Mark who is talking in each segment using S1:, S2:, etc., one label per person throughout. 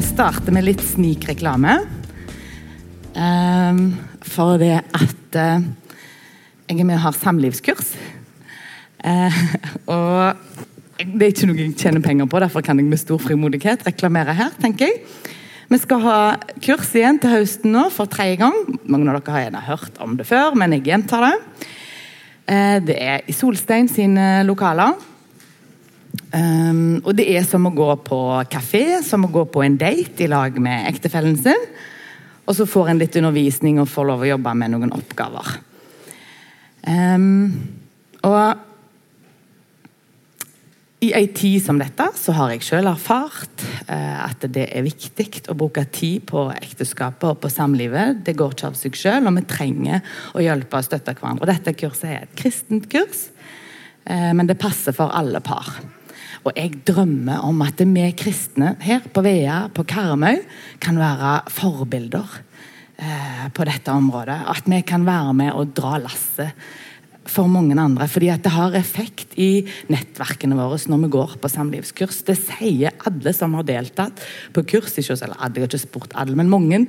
S1: starte med litt snikreklame. Um, for det at uh, jeg er med og har samlivskurs. Uh, og det er ikke noe jeg tjener penger på, derfor kan jeg med stor frimodighet reklamere her. tenker jeg. Vi skal ha kurs igjen til høsten nå for tredje gang. Mange av dere har gjerne hørt om det før, men jeg gjentar det. Uh, det er i Solstein sine lokaler. Um, og det er som å gå på kafé, som å gå på en date i lag med ektefellen sin. Og så får en litt undervisning og får lov å jobbe med noen oppgaver. Um, og i ei tid som dette så har jeg selv erfart uh, at det er viktig å bruke tid på ekteskapet og på samlivet. Det går ikke av seg selv, og vi trenger å hjelpe og støtte hverandre. Dette kurset er et kristent kurs, uh, men det passer for alle par. Og jeg drømmer om at vi kristne her på Vea, på Karmøy, kan være forbilder eh, på dette området. At vi kan være med og dra lasset for mange andre. fordi at det har effekt i nettverkene våre når vi går på samlivskurs. Det sier alle som har deltatt på kurs. Ikke eller alle, jeg har ikke spurt alle, men mange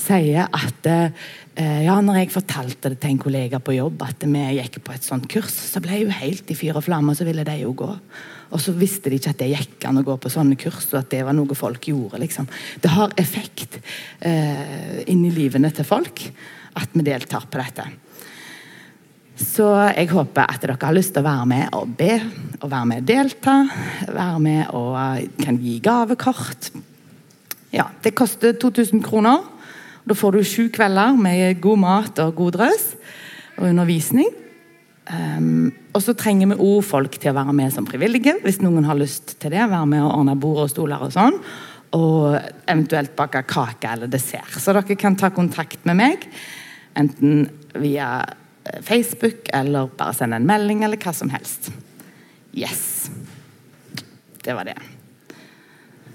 S1: sier at eh, ja, når jeg fortalte det til en kollega på jobb at vi gikk på et sånt kurs, så ble hun helt i fyr og flamme, og så ville de jo gå. Og så visste de ikke at det gikk an å gå på sånne kurs, og at det var noe folk gjorde. liksom. Det har effekt eh, inni livene til folk at vi deltar på dette. Så jeg håper at dere har lyst til å være med og be, og være med og delta. Være med og eh, kan gi gavekort. Ja, Det koster 2000 kroner. Da får du sju kvelder med god mat og god drøs og undervisning. Um, og så trenger vi òg folk til å være med som frivillige, hvis noen har lyst til det. Være med og ordne bord og stoler og sånn. Og eventuelt bake kake eller dessert. Så dere kan ta kontakt med meg, enten via Facebook eller bare sende en melding eller hva som helst. Yes. Det var det.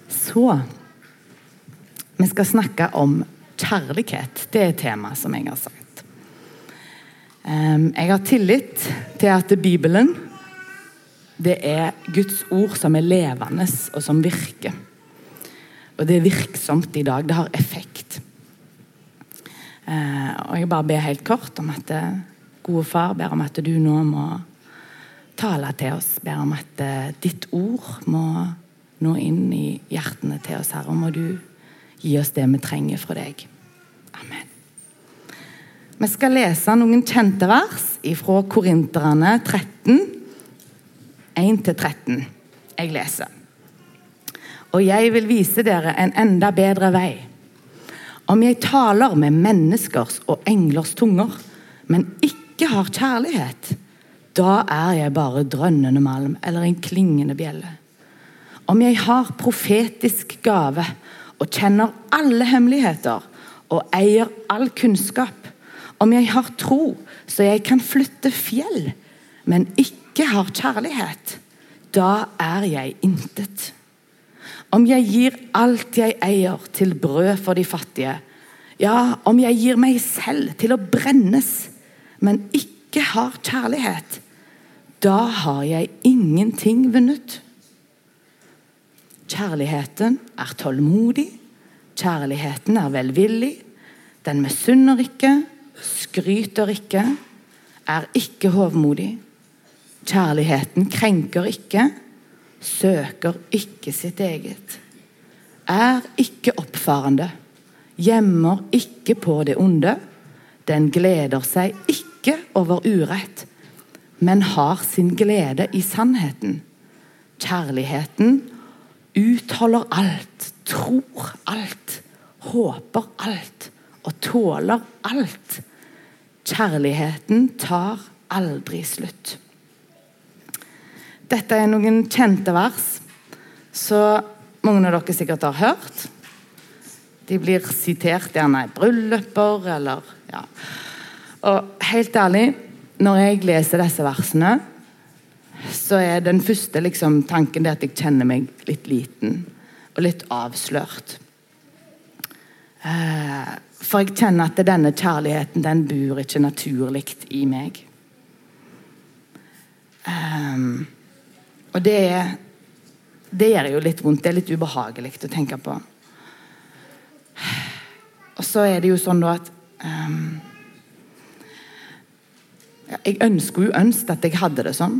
S1: Så Vi skal snakke om kjærlighet. Det er et tema som jeg har sagt. Jeg har tillit til at Bibelen det er Guds ord som er levende, og som virker. Og det er virksomt i dag. Det har effekt. Eh, og jeg bare ber helt kort om at eh, gode far ber om at du nå må tale til oss. Ber om at ditt ord må nå inn i hjertene til oss, Herre. Må du gi oss det vi trenger fra deg. Amen. Vi skal lese noen kjente vers fra Korinterne 13, 1-13. Jeg leser. Og jeg vil vise dere en enda bedre vei. Om jeg taler med menneskers og englers tunger, men ikke har kjærlighet, da er jeg bare drønnende malm eller en klingende bjelle. Om jeg har profetisk gave og kjenner alle hemmeligheter og eier all kunnskap, om jeg har tro så jeg kan flytte fjell, men ikke har kjærlighet, da er jeg intet. Om jeg gir alt jeg eier til brød for de fattige, ja, om jeg gir meg selv til å brennes, men ikke har kjærlighet, da har jeg ingenting vunnet. Kjærligheten er tålmodig, kjærligheten er velvillig, den misunner ikke, skryter ikke, er ikke hovmodig. Kjærligheten krenker ikke, søker ikke sitt eget. Er ikke oppfarende, gjemmer ikke på det onde. Den gleder seg ikke over urett, men har sin glede i sannheten. Kjærligheten utholder alt, tror alt, håper alt og tåler alt. Kjærligheten tar aldri slutt. Dette er noen kjente vers, så mange av dere sikkert har hørt. De blir sitert gjerne i brylluper eller ja. Og helt ærlig, når jeg leser disse versene, så er den første liksom, tanken at jeg kjenner meg litt liten og litt avslørt. Eh, for jeg kjenner at denne kjærligheten den bor ikke naturlig i meg. Um, og det, det gjør jo litt vondt. Det er litt ubehagelig å tenke på. og så er det jo sånn at um, Jeg ønsker jo ønsket at jeg hadde det sånn.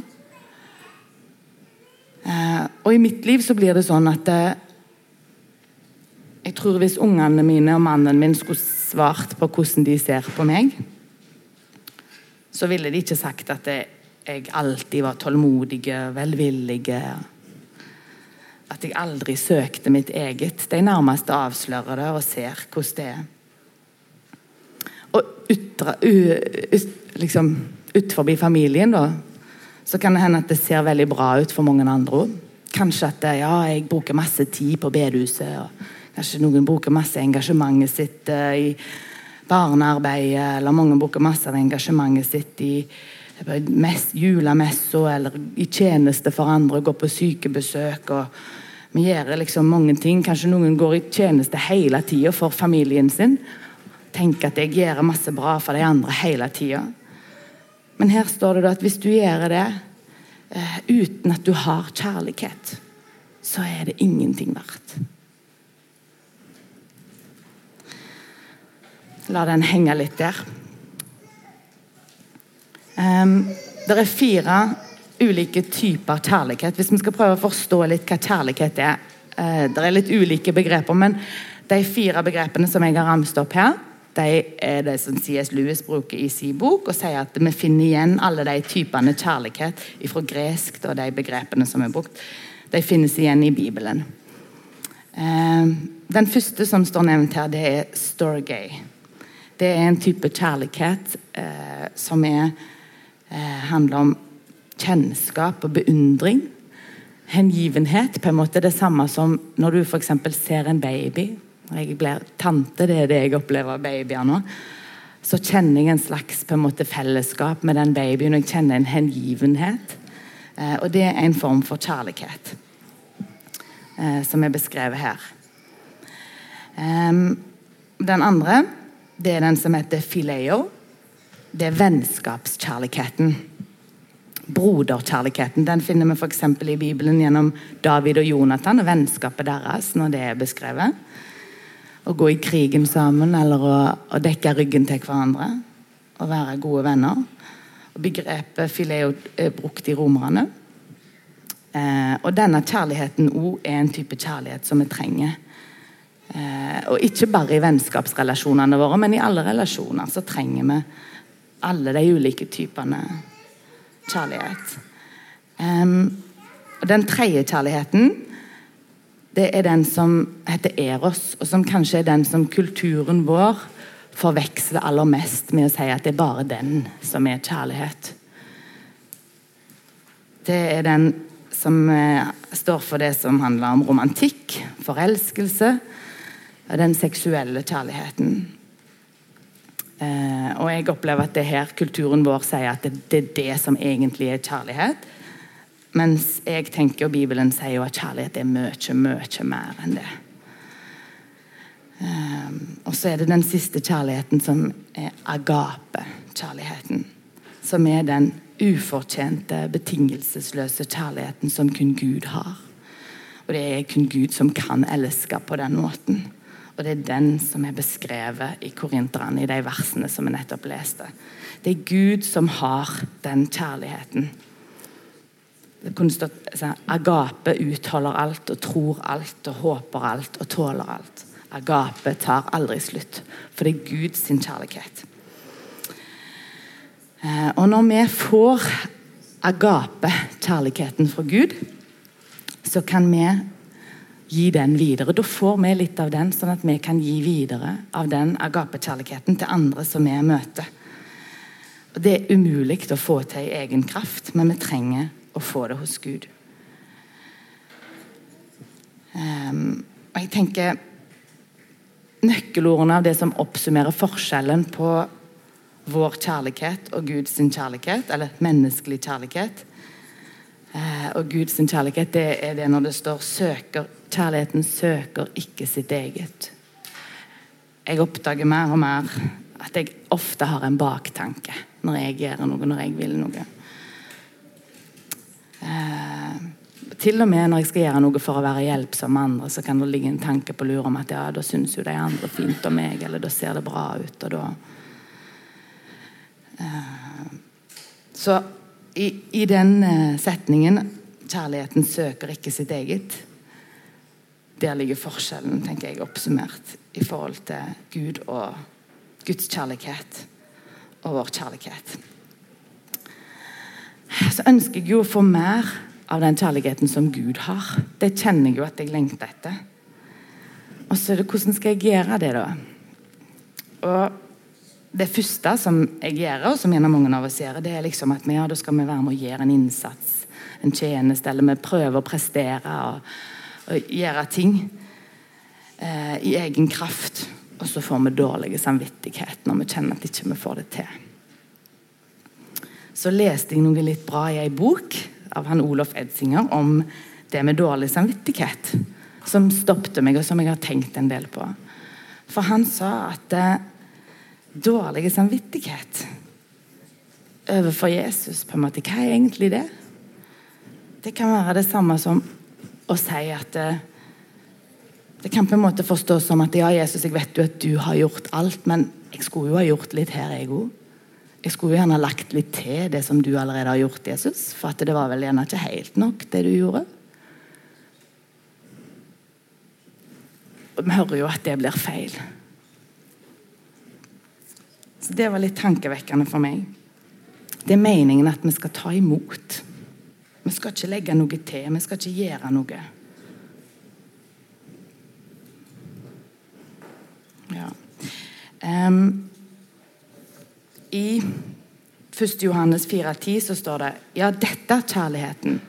S1: Uh, og i mitt liv så blir det sånn at uh, Jeg tror hvis ungene mine og mannen min skulle svart på hvordan de ser på meg, så ville de ikke sagt at jeg alltid var tålmodig, velvillig. At jeg aldri søkte mitt eget. De nærmeste avslører det og ser hvordan det er. Og ytre, liksom, utenfor familien, da, så kan det hende at det ser veldig bra ut for mange andre. Kanskje at ja, jeg bruker masse tid på bedehuset. og Kanskje noen bruker masse engasjementet sitt uh, i barnearbeidet, eller mange bruker masse av engasjementet sitt i julemessa eller i tjeneste for andre, går på sykebesøk. og Vi gjør liksom mange ting. Kanskje noen går i tjeneste hele tida for familien sin. Tenker at jeg gjør masse bra for de andre hele tida. Men her står det da at hvis du gjør det uh, uten at du har kjærlighet, så er det ingenting verdt. La den henge litt der. Um, det er fire ulike typer kjærlighet. Hvis vi skal prøve å forstå litt hva kjærlighet er. Uh, det er litt ulike begreper, men de fire begrepene som jeg har ramset opp her, de er det som C.S. Lewis bruker i sin bok, og sier at vi finner igjen alle de typene kjærlighet fra gresk og de begrepene som er brukt. De finnes igjen i Bibelen. Uh, den første som står nevnt her, det er storgay. Det er en type kjærlighet eh, som er, eh, handler om kjennskap og beundring. Hengivenhet. på en måte Det samme som når du f.eks. ser en baby. Når jeg blir tante, det er det jeg opplever av babyer nå. Så kjenner jeg en slags en måte fellesskap med den babyen. og Jeg kjenner en hengivenhet. Eh, og det er en form for kjærlighet eh, som er beskrevet her. Um, den andre det er den som heter fileo. Det er vennskapskjærligheten. Broderkjærligheten den finner vi f.eks. i Bibelen gjennom David og Jonathan og vennskapet deres. når det er beskrevet. Å gå i krigen sammen eller å, å dekke ryggen til hverandre. Å være gode venner. Og Begrepet fileo er brukt i romerne. Eh, og denne kjærligheten òg er en type kjærlighet som vi trenger Eh, og ikke bare i vennskapsrelasjonene våre, men i alle relasjoner så trenger vi alle de ulike typene kjærlighet. Eh, og Den tredje kjærligheten det er den som heter eros, og som kanskje er den som kulturen vår forveksler aller mest med å si at det er bare den som er kjærlighet. Det er den som eh, står for det som handler om romantikk, forelskelse, og den seksuelle kjærligheten. Eh, og jeg opplever at det her kulturen vår sier at det, det, er det som egentlig er kjærlighet. Mens jeg tenker, og Bibelen sier jo at kjærlighet er mye, mye mer enn det. Eh, og så er det den siste kjærligheten som er agape-kjærligheten. Som er den ufortjente, betingelsesløse kjærligheten som kun Gud har. Og det er kun Gud som kan elske på den måten. Og det er den som er beskrevet i Korinterne, i de versene som vi nettopp leste. Det er Gud som har den kjærligheten. Kunne stått sånn, Agape utholder alt og tror alt og håper alt og tåler alt. Agape tar aldri slutt, for det er Guds kjærlighet. Eh, og når vi får agape, kjærligheten fra Gud, så kan vi gi den videre. Da får vi litt av den, sånn at vi kan gi videre av den agape-kjærligheten til andre som vi møter. Det er umulig å få til i egen kraft, men vi trenger å få det hos Gud. Um, og jeg tenker Nøkkelordene av det som oppsummerer forskjellen på vår kjærlighet og Guds kjærlighet, eller menneskelig kjærlighet, uh, og Guds kjærlighet, det er det når det står 'søker Kjærligheten søker ikke sitt eget. Jeg oppdager mer og mer at jeg ofte har en baktanke når jeg gjør noe, når jeg vil noe. Eh, til og med når jeg skal gjøre noe for å være hjelpsom med andre, så kan det ligge en tanke på lur om at ja, da syns jo de andre fint om meg, eller da ser det bra ut, og da eh, Så i, i den uh, setningen 'Kjærligheten søker ikke sitt eget', der ligger forskjellen, tenker jeg, oppsummert i forhold til Gud og Guds kjærlighet og vår kjærlighet. Så ønsker jeg jo å få mer av den kjærligheten som Gud har. Det kjenner jeg jo at jeg lengter etter. Og så er det hvordan skal jeg gjøre det, da? Og det første som jeg gjør, og som gjerne mange av oss gjør, det er liksom at vi, ja, da skal vi være med å gjøre en innsats, en tjeneste, eller vi prøver å prestere og, og gjøre ting eh, i egen kraft. Og så får vi dårlig samvittighet når vi kjenner at ikke vi ikke får det til. Så leste jeg noe litt bra i ei bok av han Olof Edsinger om det med dårlig samvittighet. Som stoppet meg, og som jeg har tenkt en del på. For han sa at eh, dårlig samvittighet overfor Jesus på en måte, Hva er egentlig det? Det kan være det samme som å si at eh, det kan på en måte forstås som at ja, Jesus, jeg vet jo at du har gjort alt, men jeg skulle jo ha gjort litt her, jeg òg. Jeg skulle jo gjerne ha lagt litt til det som du allerede har gjort, Jesus. For at det var vel gjerne ikke helt nok, det du gjorde. Og vi hører jo at det blir feil. Så Det var litt tankevekkende for meg. Det er meningen at vi skal ta imot. Vi skal ikke legge noe til. Vi skal ikke gjøre noe. Ja. Um, I 1. Johannes 4,10 så står det Ja, dette er kjærligheten.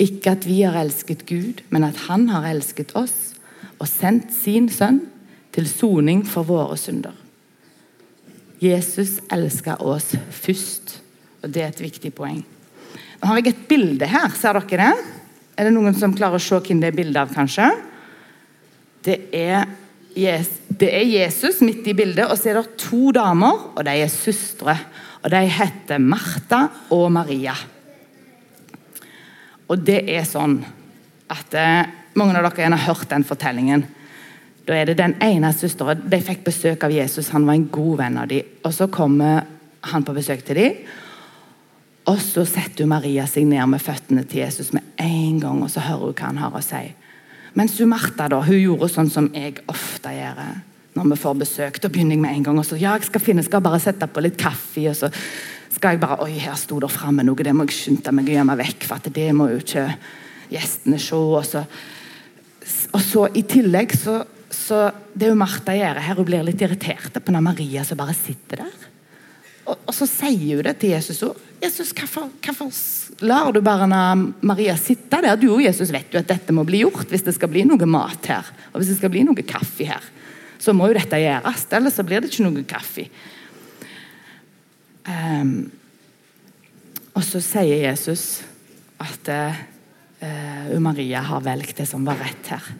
S1: Ikke at vi har elsket Gud, men at Han har elsket oss og sendt sin sønn til soning for våre synder. Jesus elsker oss først, og det er et viktig poeng. Nå har jeg et bilde her. Ser dere det? Er det noen som klarer å se hvem det er bilde av, kanskje? Det er det er Jesus midt i bildet, og så er det to damer, og de er søstre. Og De heter Martha og Maria. Og det er sånn at eh, Mange av dere har hørt den fortellingen. Da er det den ene søsteren De fikk besøk av Jesus, han var en god venn av dem. Og så kommer han på besøk til dem. Og så setter Maria seg ned med føttene til Jesus med en gang, og så hører hun hva han har å si. Mens Martha da, hun gjorde sånn som jeg ofte gjør når vi får besøk. Da begynner jeg med en gang og så, ja, jeg skal finne, skal bare sette på litt kaffe. og så skal jeg bare Oi, her sto det framme noe, det må jeg skynde meg å gjemme vekk for det må jo ikke gjestene se. Og så, og så i tillegg så, så Det jo Martha gjør her, hun blir litt irritert på når Maria som bare sitter der. Og, og så sier hun det til Jesus òg. Jesus, hvorfor, hvorfor lar du bare Maria sitte der? Du og Jesus vet jo at dette må bli gjort hvis det skal bli noe mat her. Og hvis det skal bli noe kaffe her. Så må jo dette gjøres, ellers så blir det ikke noe kaffe. Um, og så sier Jesus at uh, Maria har valgt det som var rett her.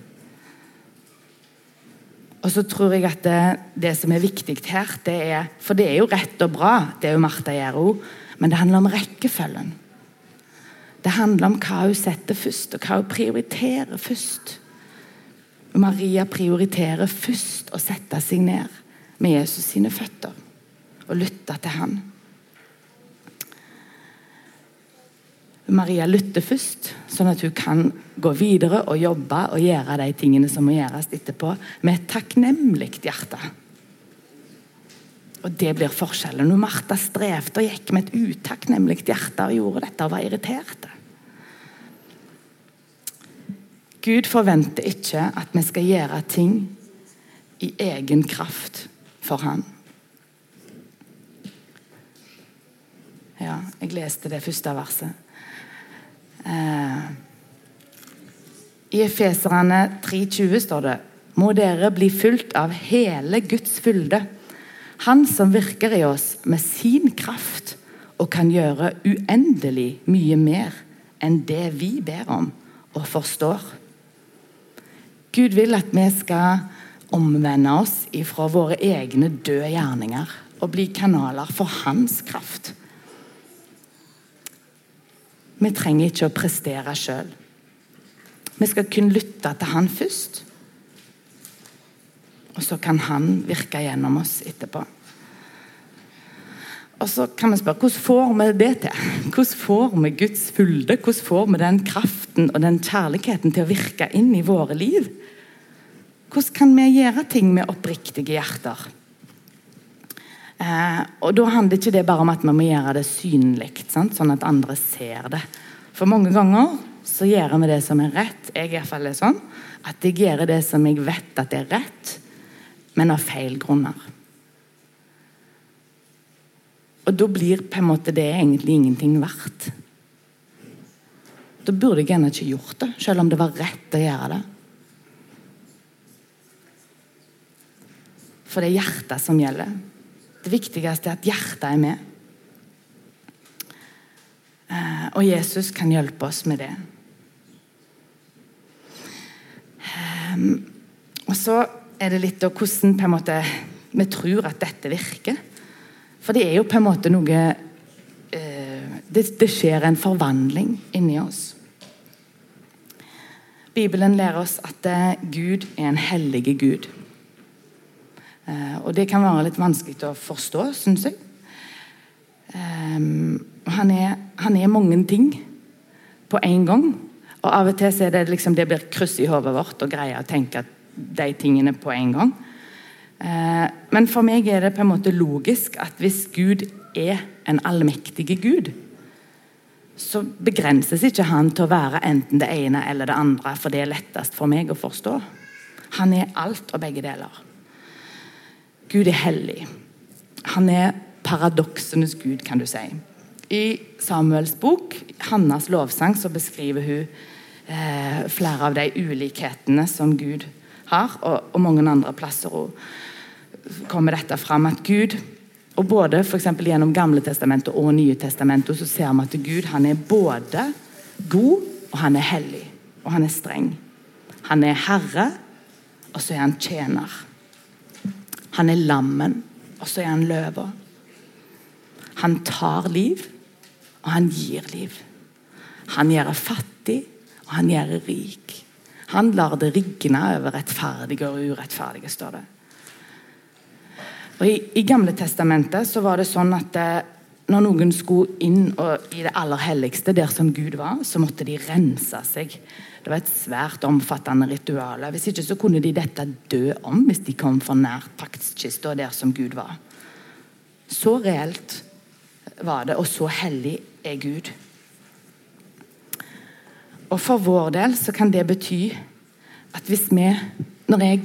S1: Og så tror jeg at det, det som er viktig her, det er For det er jo rett og bra, det er jo Martha gjør òg, men det handler om rekkefølgen. Det handler om hva hun setter først, og hva hun prioriterer først. Maria prioriterer først å sette seg ned med Jesus sine føtter og lytte til han. Maria lytter først, sånn at hun kan gå videre og jobbe og gjøre de tingene som må gjøres etterpå, med et takknemlig hjerte. Og Det blir forskjellen. Når Martha strevde og gikk med et utakknemlig hjerte og gjorde dette og var irritert. Gud forventer ikke at vi skal gjøre ting i egen kraft for ham. Ja, jeg leste det første verset. Eh, I Efeserane 3,20 står det Må dere bli fulgt av hele Guds fylde han som virker i oss med sin kraft og kan gjøre uendelig mye mer enn det vi ber om og forstår. Gud vil at vi skal omvende oss ifra våre egne døde gjerninger og bli kanaler for hans kraft. Vi trenger ikke å prestere sjøl. Vi skal kun lytte til han først. Og så kan han virke gjennom oss etterpå. Og så kan vi spørre hvordan får vi det til? Hvordan får vi Guds fylde? Hvordan får vi den kraften og den kjærligheten til å virke inn i våre liv? Hvordan kan vi gjøre ting med oppriktige hjerter? Eh, og Da handler ikke det bare om at vi må gjøre det synlig, sånn at andre ser det. For mange ganger så gjør vi det som er rett. Jeg i hvert fall er sånn at jeg gjør det som jeg vet at er rett, men av feil grunner. Og da blir på en måte det egentlig ingenting verdt. Da burde jeg ennå ikke gjort det, selv om det var rett å gjøre det. For det er hjertet som gjelder. Det viktigste er at hjertet er med. Eh, og Jesus kan hjelpe oss med det. Ehm, og så er det litt hvordan på en måte, vi tror at dette virker. For det er jo på en måte noe eh, det, det, skjer en forvandling inni oss. Bibelen lærer oss at eh, Gud er en hellig Gud. Eh, og det kan være litt vanskelig å forstå, syns jeg. Um, han, er, han, er, mange ting på en gang. Og av og til så er det liksom det blir kryss i hodet vårt og greier å tenke de tingene på en gang. Eh, men for meg er det på en måte logisk at hvis Gud er en allmektig Gud, så begrenses ikke han til å være enten det ene eller det andre, for det er lettest for meg å forstå. Han er alt og begge deler. Gud er hellig. Han er paradoksenes gud, kan du si. I Samuels bok, Hannas lovsang, så beskriver hun eh, flere av de ulikhetene som Gud har, og, og mange andre plasser. Og, kommer dette fram at Gud og både for Gjennom Gamle testamentet og Nye testamentet så ser vi at Gud han er både god og han er hellig. Og han er streng. Han er herre, og så er han tjener. Han er lammen, og så er han løva. Han tar liv, og han gir liv. Han gjør fattig, og han gjør rik. Han lar det rigne over rettferdige og urettferdige, står det. Og i, I Gamle testamentet så var det sånn at eh, når noen skulle inn og, i det aller helligste, der som Gud var, så måtte de rense seg. Det var et svært omfattende ritual. Hvis ikke så kunne de dette dø om hvis de kom for nær paktskista der som Gud var. Så reelt var det, og så hellig er Gud. Og for vår del så kan det bety at hvis vi, når jeg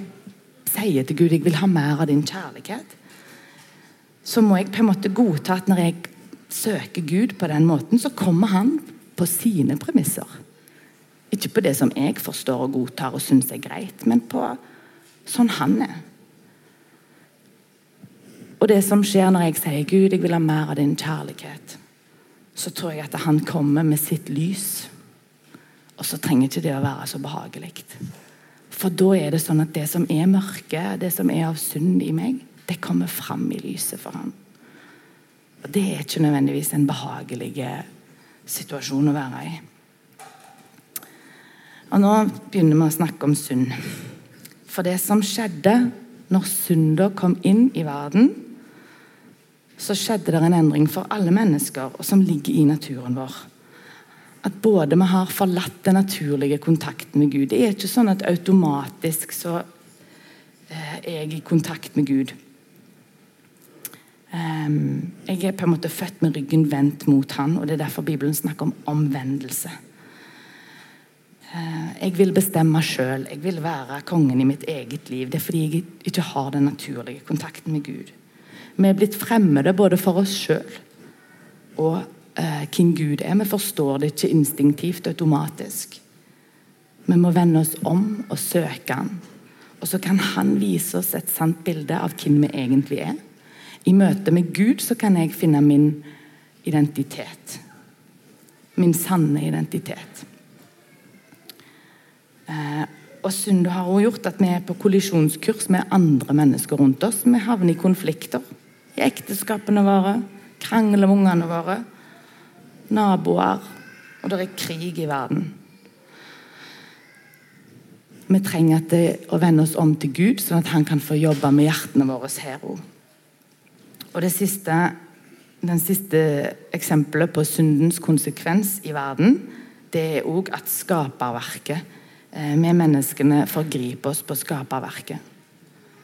S1: sier til Gud jeg vil ha mer av din kjærlighet, så må jeg på en måte godta at når jeg søker Gud på den måten, så kommer han på sine premisser. Ikke på det som jeg forstår og godtar og syns er greit, men på sånn han er. Og det som skjer når jeg sier 'Gud, jeg vil ha mer av din kjærlighet', så tror jeg at han kommer med sitt lys. Og så trenger ikke det å være så behagelig. For da er det sånn at det som er mørke, det som er av synd i meg, det kommer fram i lyset for ham. Og Det er ikke nødvendigvis en behagelig situasjon å være i. Og Nå begynner vi å snakke om synd. For det som skjedde når synda kom inn i verden, så skjedde det en endring for alle mennesker, og som ligger i naturen vår. At både vi har forlatt den naturlige kontakten med Gud. Det er ikke sånn at automatisk så eh, er jeg i kontakt med Gud. Um, jeg er på en måte født med ryggen vendt mot han, og det er derfor Bibelen snakker om omvendelse. Uh, jeg vil bestemme sjøl. Jeg vil være kongen i mitt eget liv. Det er fordi jeg ikke har den naturlige kontakten med Gud. Vi er blitt fremmede både for oss sjøl og hvem Gud er. Vi forstår det ikke instinktivt automatisk. Vi må vende oss om og søke Han. Og så kan Han vise oss et sant bilde av hvem vi egentlig er. I møte med Gud så kan jeg finne min identitet. Min sanne identitet. Eh, og synda har også gjort at vi er på kollisjonskurs med andre mennesker rundt oss. Vi havner i konflikter i ekteskapene våre, krangler med ungene våre, naboer, og det er krig i verden. vi trenger det, å vende oss om til Gud, sånn at han kan få jobbe med hjertene våre her òg. Og det siste, den siste eksempelet på syndens konsekvens i verden, det er òg at skaperverket eh, Vi menneskene forgriper oss på skaperverket.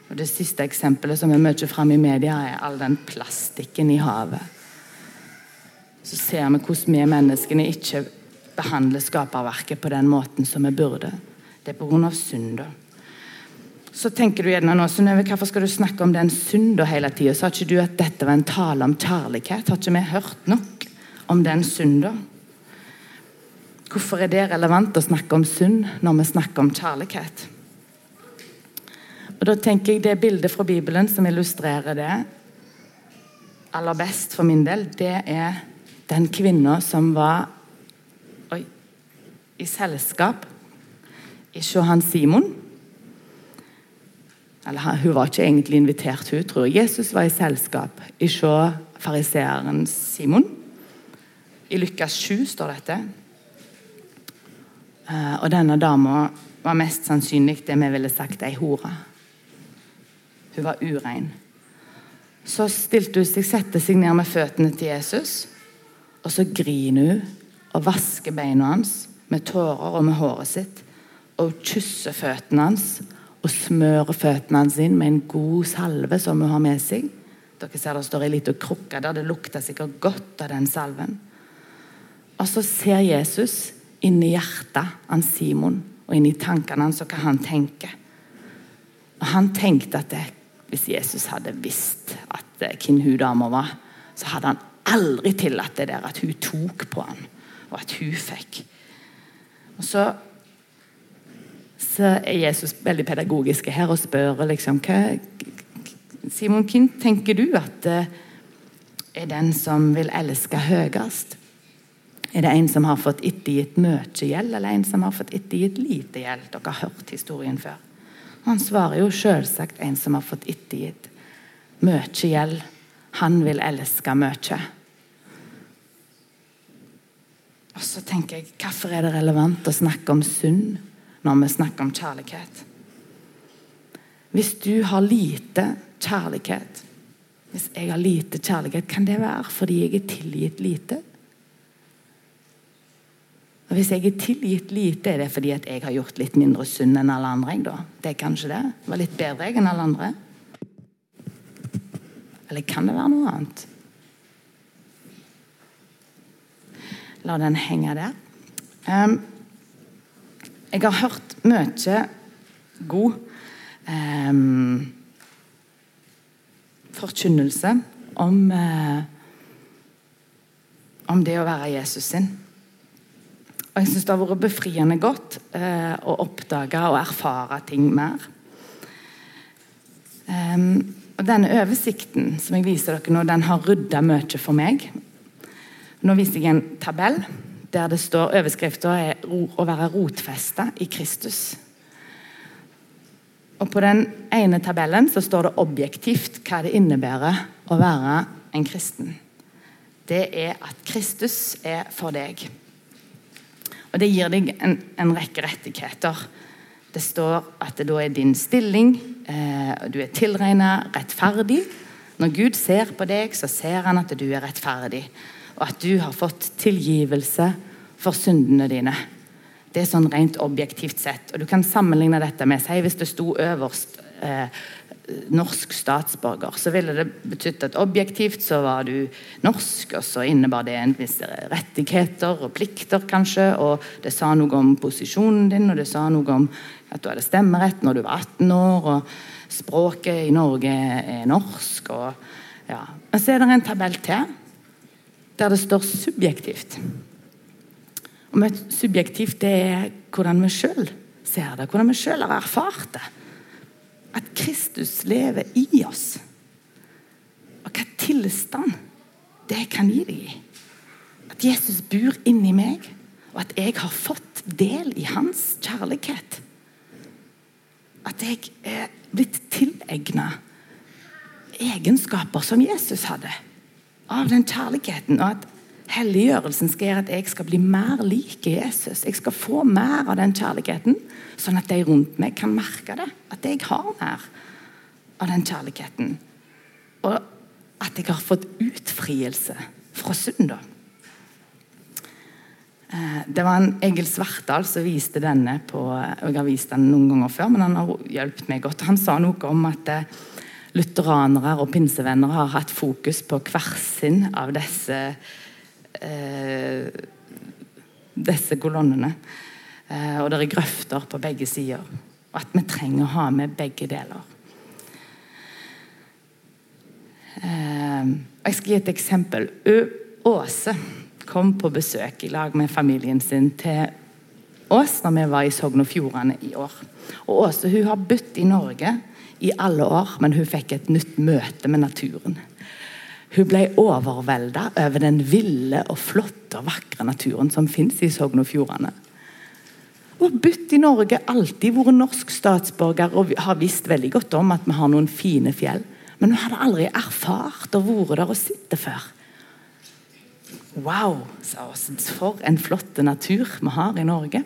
S1: Og Det siste eksempelet som er mye framme i media, er all den plastikken i havet. Så ser vi hvordan vi menneskene ikke behandler skaperverket på den måten som vi burde. Det er pga. synda. Så tenker du gjerne nå, Synnøve, Hvorfor skal du snakke om den synda hele tida? Sa ikke du at dette var en tale om kjærlighet? Har ikke vi hørt nok om den synda? Hvorfor er det relevant å snakke om synd når vi snakker om kjærlighet? Og da tenker jeg Det bildet fra Bibelen som illustrerer det aller best for min del, det er den kvinna som var oi, i selskap ikke han Simon. Eller Hun var ikke egentlig invitert, hun tror Jesus var i selskap. Ikke fariseeren Simon. I Lukas 7 står dette. Eh, og denne dama var mest sannsynlig det vi ville sagt ei hore. Hun var urein. Så stilte hun seg, sette seg ned med føttene til Jesus, og så griner hun og vasker beina hans med tårer og med håret sitt og kysser føttene hans og smører føttene hans inn med en god salve som hun har med seg. Dere ser Det står ei lita krukke der. Det lukter sikkert godt av den salven. Og så ser Jesus inn i hjertet av Simon og inn i tankene hans og hva han tenker. Og Han tenkte at det, hvis Jesus hadde visst at hvem hun dama var, så hadde han aldri tillatt det der at hun tok på han, og at hun fikk. Og så så er Jesus veldig pedagogisk her og spør liksom hva, Simon, hvem tenker du at det er den som vil elske høyest? Er det en som har fått ettergitt mye gjeld, eller en som har fått ettergitt lite gjeld? Dere har hørt historien før. Han svarer jo selvsagt en som har fått ettergitt mye gjeld. Han vil elske mye. Og så tenker jeg, Hvorfor er det relevant å snakke om synd? når vi snakker om kjærlighet. Hvis du har lite kjærlighet Hvis jeg har lite kjærlighet, kan det være fordi jeg er tilgitt lite? Og Hvis jeg er tilgitt lite, er det fordi at jeg har gjort litt mindre synd enn alle andre? Jeg, da? Det er kanskje det? Var litt bedre jeg enn alle andre? Eller kan det være noe annet? La den henge der. Um, jeg har hørt mye god um, forkynnelse om, uh, om det å være Jesus sin. Og jeg syns det har vært befriende godt uh, å oppdage og erfare ting mer. Um, og Denne oversikten som jeg viser dere nå, den har rydda mye for meg. Nå viser jeg en tabell der det står overskrifta er 'Å være rotfesta i Kristus'. Og På den ene tabellen så står det objektivt hva det innebærer å være en kristen. Det er at Kristus er for deg. Og Det gir deg en, en rekke rettigheter. Det står at det da er din stilling, eh, du er tilregna rettferdig. Når Gud ser på deg, så ser han at du er rettferdig og at du har fått tilgivelse for syndene dine. Det er sånn rent objektivt sett. Og Du kan sammenligne dette med si hvis det sto øverst eh, norsk statsborger, så ville det betydd at objektivt så var du norsk, og så innebar det en viss rettigheter og plikter, kanskje, og det sa noe om posisjonen din, og det sa noe om at du hadde stemmerett når du var 18 år, og språket i Norge er norsk, og ja. Og så er det en tabell til der det står subjektivt. Og Subjektivt det er hvordan vi sjøl ser det, hvordan vi sjøl har erfart det. At Kristus lever i oss. Og hva tilstand det kan gi deg i. At Jesus bor inni meg, og at jeg har fått del i hans kjærlighet. At jeg er blitt tilegna egenskaper som Jesus hadde av den kjærligheten. Og at Helliggjørelsen skal gjøre at jeg skal bli mer lik Jesus. Jeg skal få mer av den kjærligheten, sånn at de rundt meg kan merke det. At jeg har mer av den kjærligheten. Og at jeg har fått utfrielse fra synd. Eh, det var en Egil Svartdal som viste denne på og Jeg har vist den noen ganger før, men han har hjulpet meg godt. Han sa noe om at eh, lutheranere og pinsevenner har hatt fokus på hver sin av disse eh, disse kolonnene. Eh, og det er grøfter på begge sider. Og at vi trenger å ha med begge deler. Eh, jeg skal gi et eksempel. Åse kom på besøk i lag med familien sin til oss når vi var i Sogn og Fjordane i år. Og Åse hun har bodd i Norge i alle år, men hun fikk et nytt møte med naturen. Hun ble overvelda over den ville og flotte og vakre naturen som fins i Sogn og Fjordane. Hun har bodd i Norge, alltid vært norsk statsborger og har visst veldig godt om at vi har noen fine fjell. Men hun hadde aldri erfart og vært der og sett det før. Wow, sa hun. For en flott natur vi har i Norge.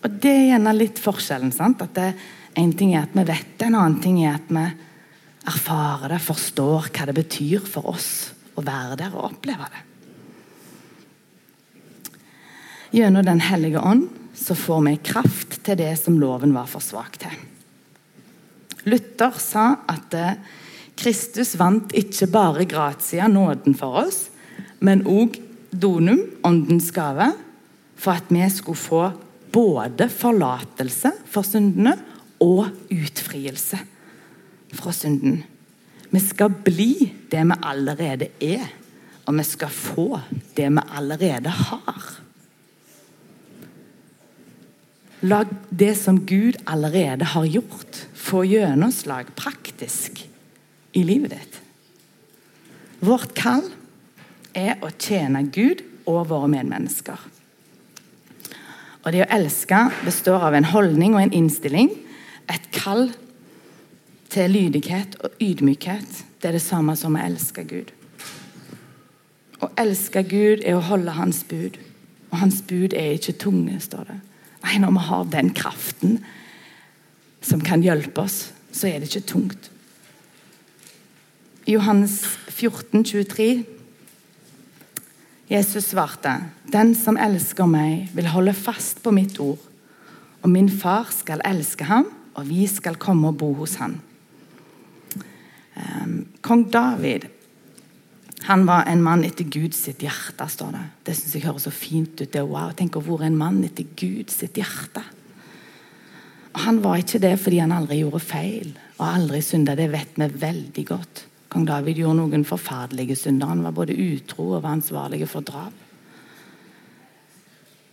S1: Og Det er gjerne litt forskjellen. sant? At det, En ting er at vi vet det, en annen ting er at vi erfarer det, forstår hva det betyr for oss å være der og oppleve det. Gjennom Den hellige ånd så får vi kraft til det som loven var for svak til. Luther sa at eh, Kristus vant ikke bare gratia, nåden for oss, men òg donum, åndens gave, for at vi skulle få både forlatelse for syndene og utfrielse fra synden. Vi skal bli det vi allerede er, og vi skal få det vi allerede har. La det som Gud allerede har gjort, få gjennomslag praktisk i livet ditt. Vårt kall er å tjene Gud og våre medmennesker. Og Det å elske består av en holdning og en innstilling. Et kall til lydighet og ydmykhet, det er det samme som å elske Gud. Å elske Gud er å holde Hans bud. Og Hans bud er ikke tunge, står det. Nei, Når vi har den kraften som kan hjelpe oss, så er det ikke tungt. I Johannes 14, 23 Jesus svarte, 'Den som elsker meg, vil holde fast på mitt ord.' 'Og min far skal elske ham, og vi skal komme og bo hos ham.' Um, Kong David han var en mann etter Guds hjerte, står det. Det syns jeg høres så fint ut. det wow, Tenk å være en mann etter Guds hjerte. Og Han var ikke det fordi han aldri gjorde feil og aldri synda. Det vet vi veldig godt. Kong David gjorde noen forferdelige synder. Han var både utro og var ansvarlig for drap.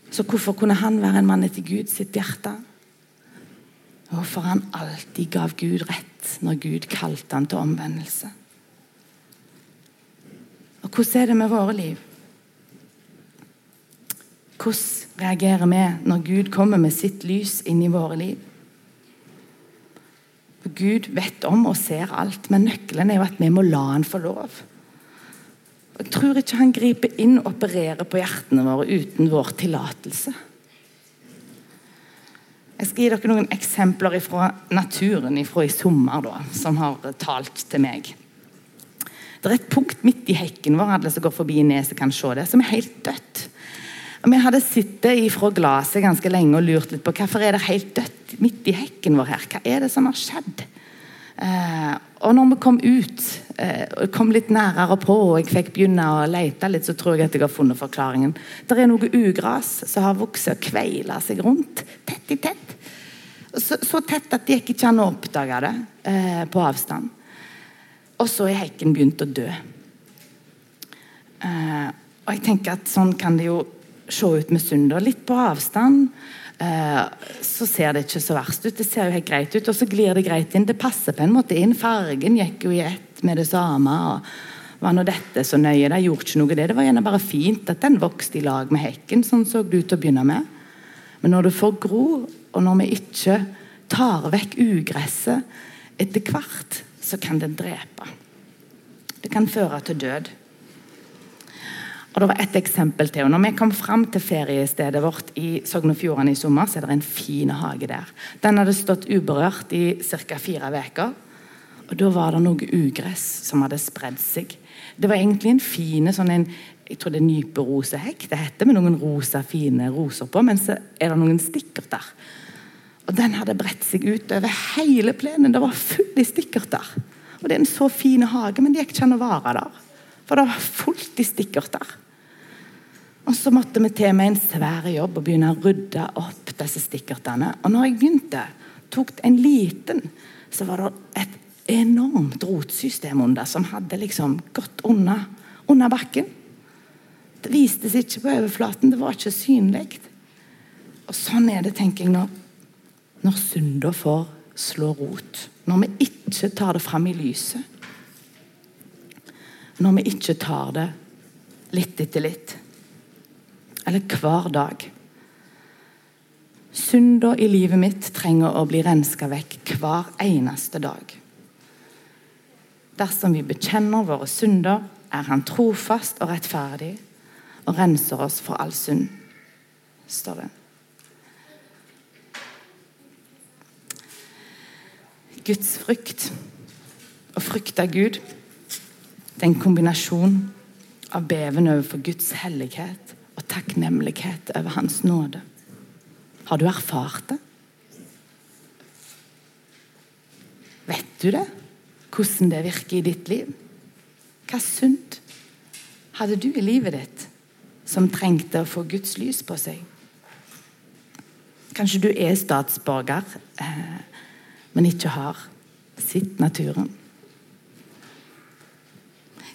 S1: Så hvorfor kunne han være en mann etter Guds hjerte? Hvorfor han alltid gav Gud rett når Gud kalte han til omvendelse. Og hvordan er det med våre liv? Hvordan reagerer vi når Gud kommer med sitt lys inn i våre liv? For Gud vet om og ser alt, men nøkkelen er jo at vi må la han få lov. Jeg tror ikke han griper inn og opererer på hjertene våre uten vår tillatelse. Jeg skal gi dere noen eksempler fra naturen fra i sommer da, som har talt til meg. Det er et punkt midt i hekken vår alle som går forbi neset kan se det, som er helt dødt. Og vi hadde sittet ifra glasset ganske lenge og lurt litt på hvorfor er det helt dødt midt i hekken vår her. Hva er det som har skjedd? Eh, og når vi kom ut, eh, kom litt nærere på, og jeg fikk begynne å lete litt, så tror jeg at jeg har funnet forklaringen. Det er noe ugras som har vokst og kveila seg rundt, tett i tett. Så, så, tett at det gikk ikke an å oppdage det eh, på avstand. Og så er hekken begynt å dø. Eh, og jeg tenker at sånn kan det jo se ut med Sunder. Litt på avstand eh, så ser det ikke så verst ut. Det ser jo helt greit ut, og så glir det greit inn. Det passer på en måte inn. Fargen gikk jo i ett med det samme. og var nå dette så nøye? Det gjorde ikke noe det. Det var gjerne bare fint at den vokste i lag med hekken. Sånn så det ut til å begynne med. Men når det får gro, og når vi ikke tar vekk ugresset etter hvert, så kan det drepe. Det kan føre til død. Og det var ett eksempel til. og Når vi kom fram til feriestedet vårt i Sogn og Fjordane i sommer, så er det en fin hage der. Den hadde stått uberørt i ca. fire uker. Og da var det noe ugress som hadde spredd seg. Det var egentlig en fin sånn jeg tror det er nyperosehekk det heter, med noen rosa, fine roser på, men så er det noen stikkerter. Og den hadde bredt seg ut over hele plenen. Det var full i stikkerter. Og det er en så fin hage, men det gikk ikke an å vare der. For det var fullt i stikkerter. Og så måtte vi til med en svær jobb og begynne å rydde opp disse stikkertene. Og når jeg begynte, tok en liten, så var det et enormt rotsystem under som hadde liksom gått under, under bakken. Det viste seg ikke på overflaten, det var ikke synlig. Og sånn er det, tenker jeg, når, når synda får slå rot. Når vi ikke tar det fram i lyset. Når vi ikke tar det litt etter litt. Eller hver dag. Synda i livet mitt trenger å bli renska vekk hver eneste dag. Dersom vi bekjenner våre synder, er Han trofast og rettferdig og renser oss for all synd, står det. Guds frykt å frykte Gud det er en kombinasjon av beven overfor Guds hellighet og takknemlighet over Hans nåde. Har du erfart det? Vet du det? Hvordan det virker i ditt liv? Hva sunt hadde du i livet ditt som trengte å få Guds lys på seg? Kanskje du er statsborger, eh, men ikke har sett naturen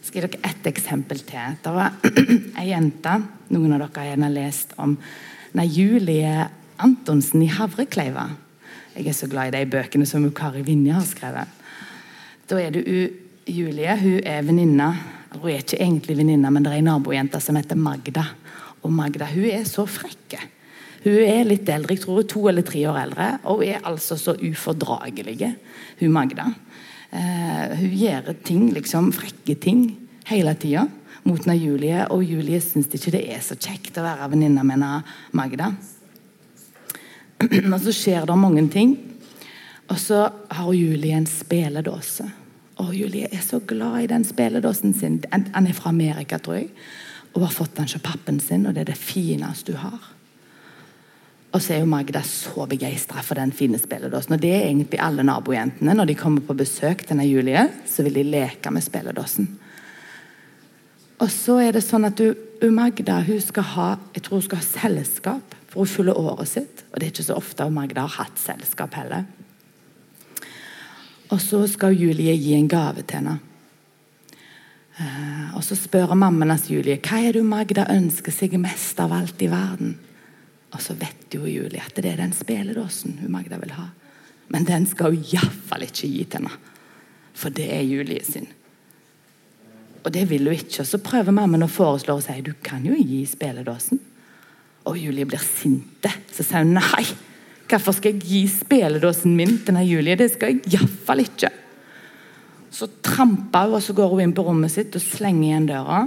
S1: skal gi dere ett eksempel til. Det var ei jente noen av dere har lest om nei, Julie Antonsen i Havrekleiva. Jeg er så glad i de bøkene som Kari Vinje har skrevet. Da er det Julie. Hun er venninne Hun er ikke egentlig venninne, men det er ei nabojente som heter Magda. Og Magda hun er så frekk. Hun er litt eldre, jeg tror hun er to eller tre år eldre, og hun er altså så ufordragelig, hun Magda. Uh, hun gjør ting, liksom frekke ting hele tida mot Julie, og Julie syns ikke det er så kjekt å være venninna med Magda. Og så skjer det mange ting. Og så har Julie en speledåse. Og Julie er så glad i den speledåsen sin. Han er fra Amerika, tror jeg. Og har fått den av pappen sin, og det er det fineste hun har. Og så er jo Magda så begeistra for den fine spilledåsen. Og det er egentlig alle nabojentene. Når de kommer på besøk til Julie, så vil de leke med spilledåsen. Og så er det sånn at du, Magda hun skal ha jeg tror hun skal ha selskap for å fylle året sitt. Og det er ikke så ofte Magda har hatt selskap heller. Og så skal Julie gi en gave til henne. Uh, og så spør mammaen hans Julie hva er det Magda ønsker seg mest av alt i verden. Og så vet jo Julie at det er den speledåsen hun Magda vil ha. Men den skal hun iallfall ikke gi til henne. For det er Julie sin. Og det vil hun ikke. Og så prøver mammaen å foreslå og si du kan jo gi speledåsen. Og Julie blir sinte. Så sier hun nei. Hvorfor skal jeg gi speledåsen min til denne Julie? Det skal jeg iallfall ikke. Så tramper hun, og så går hun inn på rommet sitt og slenger igjen døra.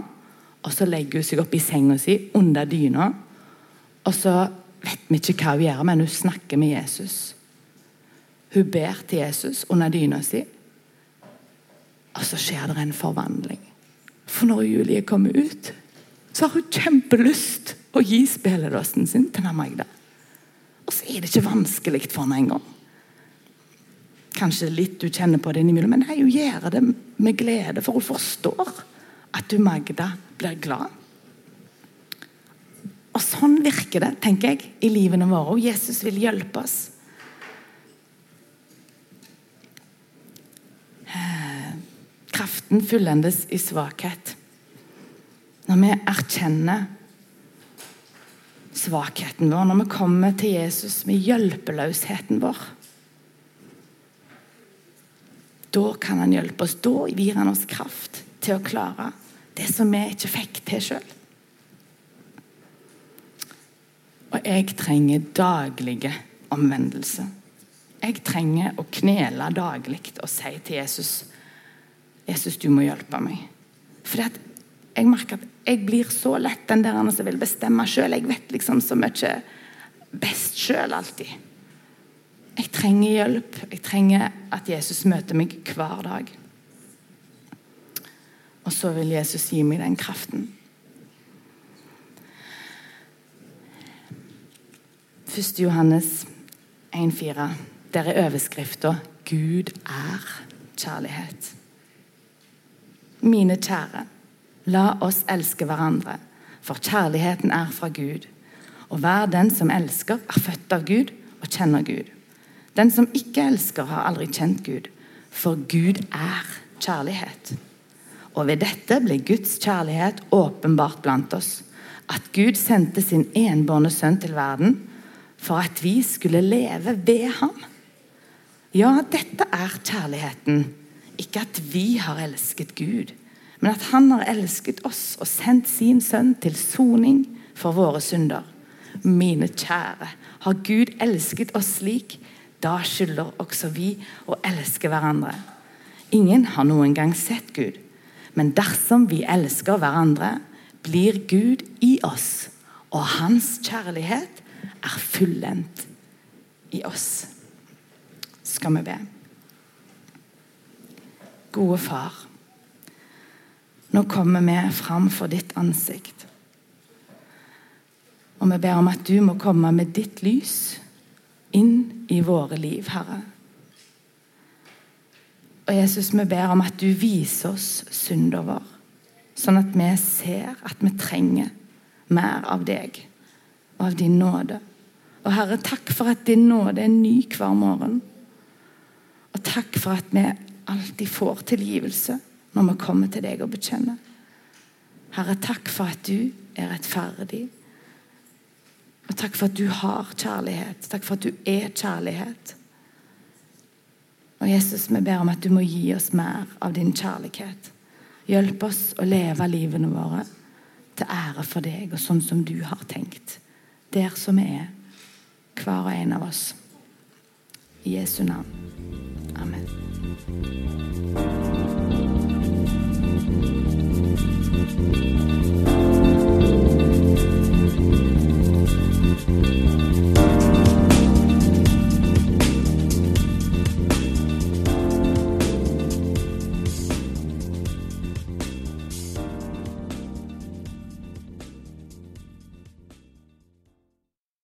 S1: Og så legger hun seg opp i senga si under dyna. Og så vet vi ikke hva hun gjør, men hun snakker med Jesus. Hun ber til Jesus under dyna si, og så skjer det en forvandling. For når Julie kommer ut, så har hun kjempelyst å gi spilledåsen sin til Magda. Og så er det ikke vanskelig for henne engang. Kanskje litt du kjenner på det innimellom, men nei, hun gjør det med glede, for hun forstår at du, Magda, blir glad. Virker det, tenker jeg, i livene våre. Og Jesus vil hjelpe oss. Kraften fullendes i svakhet. Når vi erkjenner svakheten vår, når vi kommer til Jesus med hjelpeløsheten vår Da kan han hjelpe oss. Da gir han oss kraft til å klare det som vi ikke fikk til sjøl. Og jeg trenger daglige omvendelse. Jeg trenger å knele daglig og si til Jesus Jesus, du må hjelpe meg. For jeg merker at jeg blir så lett den der som vil bestemme sjøl. Jeg vet liksom så mye best sjøl alltid. Jeg trenger hjelp. Jeg trenger at Jesus møter meg hver dag. Og så vil Jesus gi meg den kraften. 1. Johannes 1,4. Der er overskrifta 'Gud er kjærlighet'. Mine kjære, la oss elske hverandre, for kjærligheten er fra Gud. Og hver den som elsker, er født av Gud og kjenner Gud. Den som ikke elsker, har aldri kjent Gud, for Gud er kjærlighet. Og ved dette ble Guds kjærlighet åpenbart blant oss. At Gud sendte sin enbårne sønn til verden for at vi skulle leve ved ham. Ja, dette er kjærligheten. Ikke at vi har elsket Gud, men at han har elsket oss og sendt sin sønn til soning for våre synder. Mine kjære, har Gud elsket oss slik, da skylder også vi å elske hverandre. Ingen har noen gang sett Gud, men dersom vi elsker hverandre, blir Gud i oss, og hans kjærlighet er fullendt i oss. Skal vi be. Gode Far, nå kommer vi fram for ditt ansikt. Og vi ber om at du må komme med ditt lys inn i våre liv, Herre. Og Jesus, vi ber om at du viser oss synden vår, sånn at vi ser at vi trenger mer av deg og av din nåde. Og Herre, takk for at din nåde er ny hver morgen. Og takk for at vi alltid får tilgivelse når vi kommer til deg og bekjenner. Herre, takk for at du er rettferdig. Og takk for at du har kjærlighet. Takk for at du er kjærlighet. Og Jesus, vi ber om at du må gi oss mer av din kjærlighet. Hjelp oss å leve livene våre til ære for deg og sånn som du har tenkt. Der som vi er hver og en av oss. I Jesu navn. Amen. thank